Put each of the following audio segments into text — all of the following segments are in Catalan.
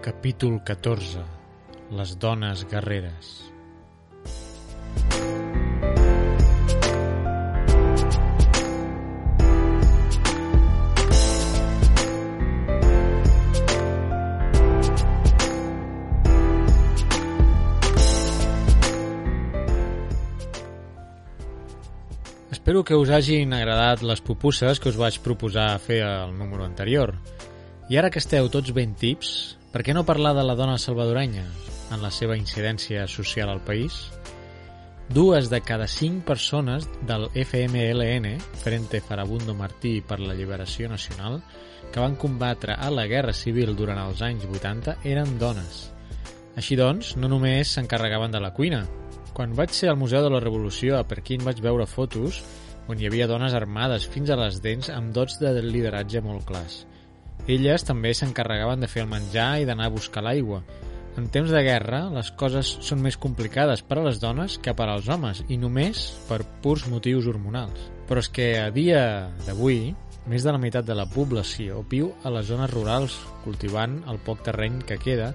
Capítol 14. Les dones guerreres. Espero que us hagin agradat les pupusses que us vaig proposar fer al número anterior. I ara que esteu tots ben tips, per què no parlar de la dona salvadorenya en la seva incidència social al país? Dues de cada cinc persones del FMLN, Frente Farabundo Martí per la Lliberació Nacional, que van combatre a la Guerra Civil durant els anys 80, eren dones. Així doncs, no només s'encarregaven de la cuina. Quan vaig ser al Museu de la Revolució a Perquín vaig veure fotos on hi havia dones armades fins a les dents amb dots de lideratge molt clars. Elles també s'encarregaven de fer el menjar i d'anar a buscar l'aigua. En temps de guerra, les coses són més complicades per a les dones que per als homes, i només per purs motius hormonals. Però és que a dia d'avui, més de la meitat de la població viu a les zones rurals, cultivant el poc terreny que queda,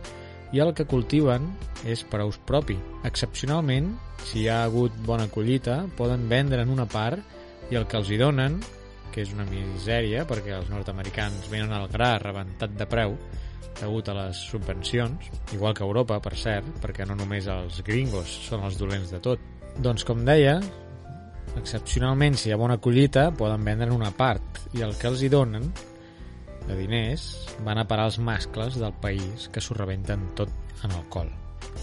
i el que cultiven és per a ús propi. Excepcionalment, si hi ha hagut bona collita, poden vendre en una part i el que els hi donen que és una misèria perquè els nord-americans venen al gra rebentat de preu degut a les subvencions, igual que Europa, per cert, perquè no només els gringos són els dolents de tot. Doncs, com deia, excepcionalment, si hi ha bona collita, poden vendre una part, i el que els hi donen de diners van a parar els mascles del país que s'ho rebenten tot en alcohol.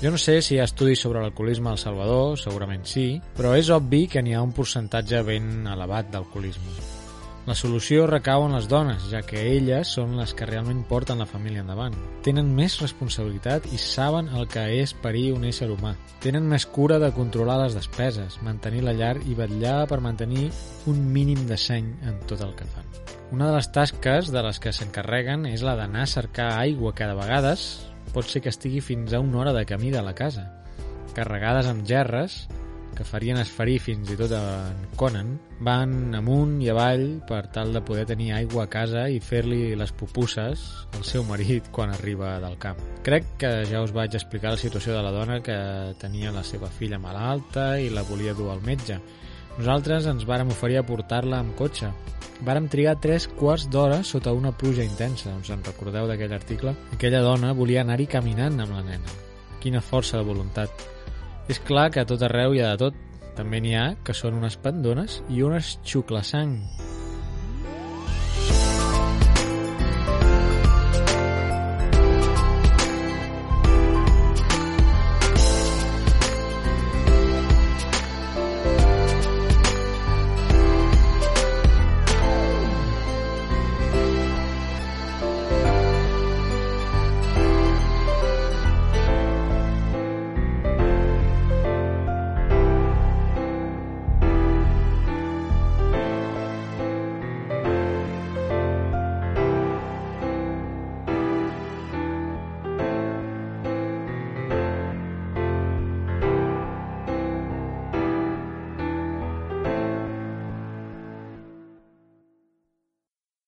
Jo no sé si hi ha estudis sobre l'alcoholisme al Salvador, segurament sí, però és obvi que n'hi ha un percentatge ben elevat d'alcoholisme. La solució recau en les dones, ja que elles són les que realment porten la família endavant. Tenen més responsabilitat i saben el que és parir un ésser humà. Tenen més cura de controlar les despeses, mantenir la llar i vetllar per mantenir un mínim de seny en tot el que fan. Una de les tasques de les que s'encarreguen és la d'anar a cercar aigua de vegades pot ser que estigui fins a una hora de camí de la casa. Carregades amb gerres, que farien esferir fins i tot en Conan, van amunt i avall per tal de poder tenir aigua a casa i fer-li les pupusses al seu marit quan arriba del camp. Crec que ja us vaig explicar la situació de la dona que tenia la seva filla malalta i la volia dur al metge. Nosaltres ens vàrem oferir a portar-la amb cotxe. Vàrem trigar tres quarts d'hora sota una pluja intensa, us en recordeu d'aquell article? Aquella dona volia anar-hi caminant amb la nena. Quina força de voluntat. És clar que a tot arreu hi ha de tot. També n'hi ha que són unes pandones i unes xuclasang.